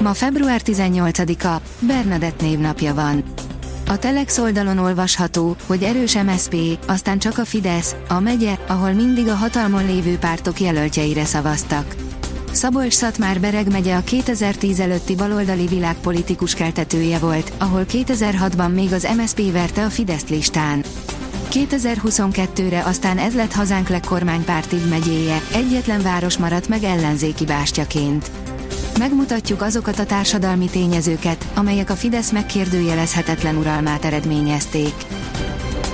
Ma február 18-a, Bernadett névnapja van. A Telex oldalon olvasható, hogy erős MSP, aztán csak a Fidesz, a megye, ahol mindig a hatalmon lévő pártok jelöltjeire szavaztak. Szabolcs Szatmár Bereg megye a 2010 előtti baloldali világpolitikus keltetője volt, ahol 2006-ban még az MSP verte a Fidesz listán. 2022-re aztán ez lett hazánk legkormánypárti megyéje, egyetlen város maradt meg ellenzéki bástyaként. Megmutatjuk azokat a társadalmi tényezőket, amelyek a Fidesz megkérdőjelezhetetlen uralmát eredményezték.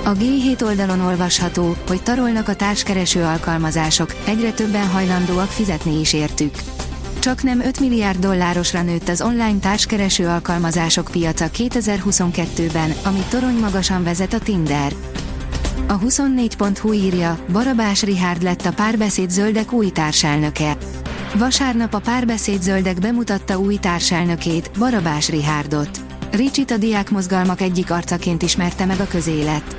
A G7 oldalon olvasható, hogy tarolnak a társkereső alkalmazások, egyre többen hajlandóak fizetni is értük. Csak nem 5 milliárd dollárosra nőtt az online társkereső alkalmazások piaca 2022-ben, amit torony magasan vezet a Tinder. A 24.hu írja, Barabás Rihárd lett a párbeszéd zöldek új társelnöke. Vasárnap a párbeszéd zöldek bemutatta új társelnökét, Barabás Rihárdot. Ricsit a diákmozgalmak egyik arcaként ismerte meg a közélet.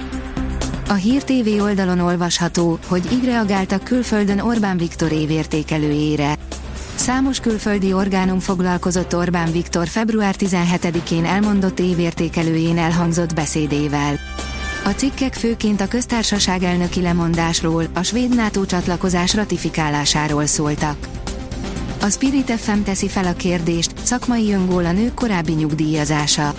A Hír TV oldalon olvasható, hogy így reagáltak külföldön Orbán Viktor évértékelőjére. Számos külföldi orgánum foglalkozott Orbán Viktor február 17-én elmondott évértékelőjén elhangzott beszédével. A cikkek főként a köztársaság elnöki lemondásról, a svéd NATO csatlakozás ratifikálásáról szóltak. A Spirit FM teszi fel a kérdést, szakmai öngól a nők korábbi nyugdíjazása.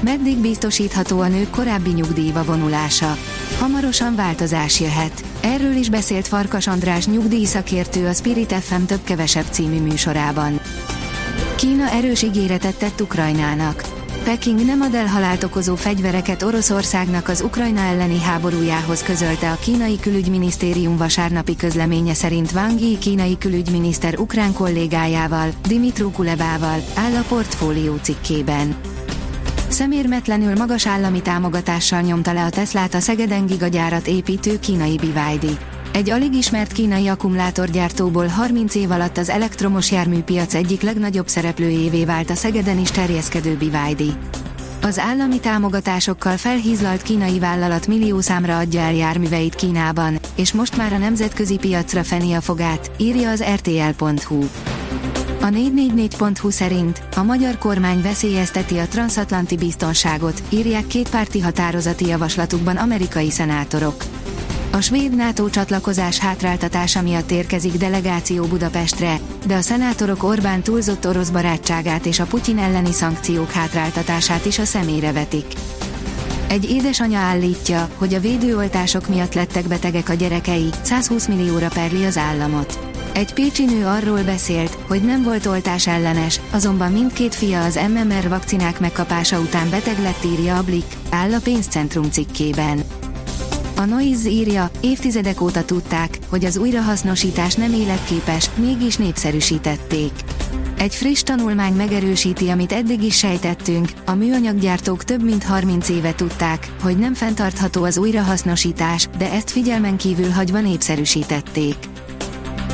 Meddig biztosítható a nők korábbi nyugdíjba vonulása? Hamarosan változás jöhet. Erről is beszélt Farkas András nyugdíjszakértő a Spirit FM több-kevesebb című műsorában. Kína erős ígéretet tett Ukrajnának. Peking nem ad el halált okozó fegyvereket Oroszországnak az Ukrajna elleni háborújához közölte a kínai külügyminisztérium vasárnapi közleménye szerint Wang Yi kínai külügyminiszter ukrán kollégájával, Dimitru Kulebával, áll a portfólió cikkében. Szemérmetlenül magas állami támogatással nyomta le a Teslát a Szegeden gigagyárat építő kínai BYD. Egy alig ismert kínai akkumulátorgyártóból 30 év alatt az elektromos járműpiac egyik legnagyobb szereplőjévé vált a Szegeden is terjeszkedő BYD. Az állami támogatásokkal felhízlalt kínai vállalat millió számra adja el járműveit Kínában, és most már a nemzetközi piacra feni a fogát, írja az rtl.hu. A 444.hu szerint a magyar kormány veszélyezteti a transatlanti biztonságot, írják kétpárti határozati javaslatukban amerikai szenátorok. A svéd NATO csatlakozás hátráltatása miatt érkezik delegáció Budapestre, de a szenátorok Orbán túlzott orosz barátságát és a Putyin elleni szankciók hátráltatását is a szemére vetik. Egy édesanya állítja, hogy a védőoltások miatt lettek betegek a gyerekei, 120 millióra perli az államot. Egy pécsi nő arról beszélt, hogy nem volt oltás ellenes, azonban mindkét fia az MMR vakcinák megkapása után beteg lett írja a Blick, áll a pénzcentrum cikkében. A Noise írja, évtizedek óta tudták, hogy az újrahasznosítás nem életképes, mégis népszerűsítették. Egy friss tanulmány megerősíti, amit eddig is sejtettünk, a műanyaggyártók több mint 30 éve tudták, hogy nem fenntartható az újrahasznosítás, de ezt figyelmen kívül hagyva népszerűsítették.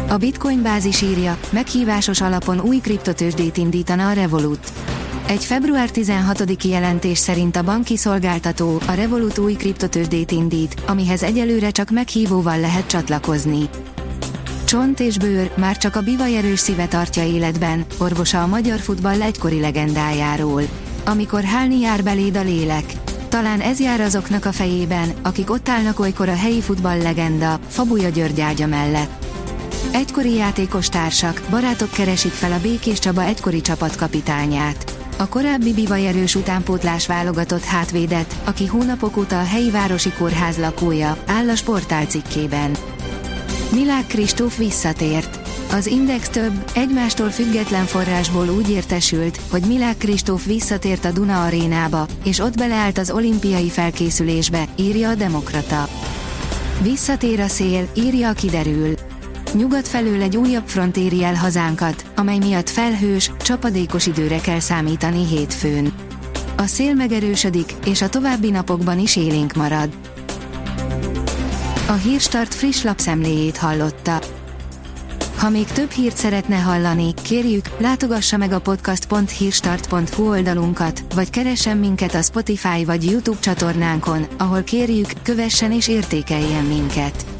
A Bitcoin bázis írja, meghívásos alapon új kriptotősdét indítana a Revolut. Egy február 16-i jelentés szerint a banki szolgáltató a Revolut új kriptotősdét indít, amihez egyelőre csak meghívóval lehet csatlakozni. Csont és bőr, már csak a bivaj erős szíve tartja életben, orvosa a magyar futball egykori legendájáról. Amikor hálni jár beléd a lélek. Talán ez jár azoknak a fejében, akik ott állnak olykor a helyi futball legenda, Fabuja György ágya mellett. Egykori játékos társak, barátok keresik fel a Békés Csaba egykori csapatkapitányát. A korábbi bivajerős utánpótlás válogatott hátvédet, aki hónapok óta a helyi városi kórház lakója, áll a sportál cikkében. Milák Kristóf visszatért. Az Index több, egymástól független forrásból úgy értesült, hogy Milák Kristóf visszatért a Duna arénába, és ott beleállt az olimpiai felkészülésbe, írja a Demokrata. Visszatér a szél, írja a kiderül. Nyugat felől egy újabb front éri el hazánkat, amely miatt felhős, csapadékos időre kell számítani hétfőn. A szél megerősödik, és a további napokban is élénk marad. A Hírstart friss lapszemléjét hallotta. Ha még több hírt szeretne hallani, kérjük, látogassa meg a podcast.hírstart.hu oldalunkat, vagy keressen minket a Spotify vagy YouTube csatornánkon, ahol kérjük, kövessen és értékeljen minket.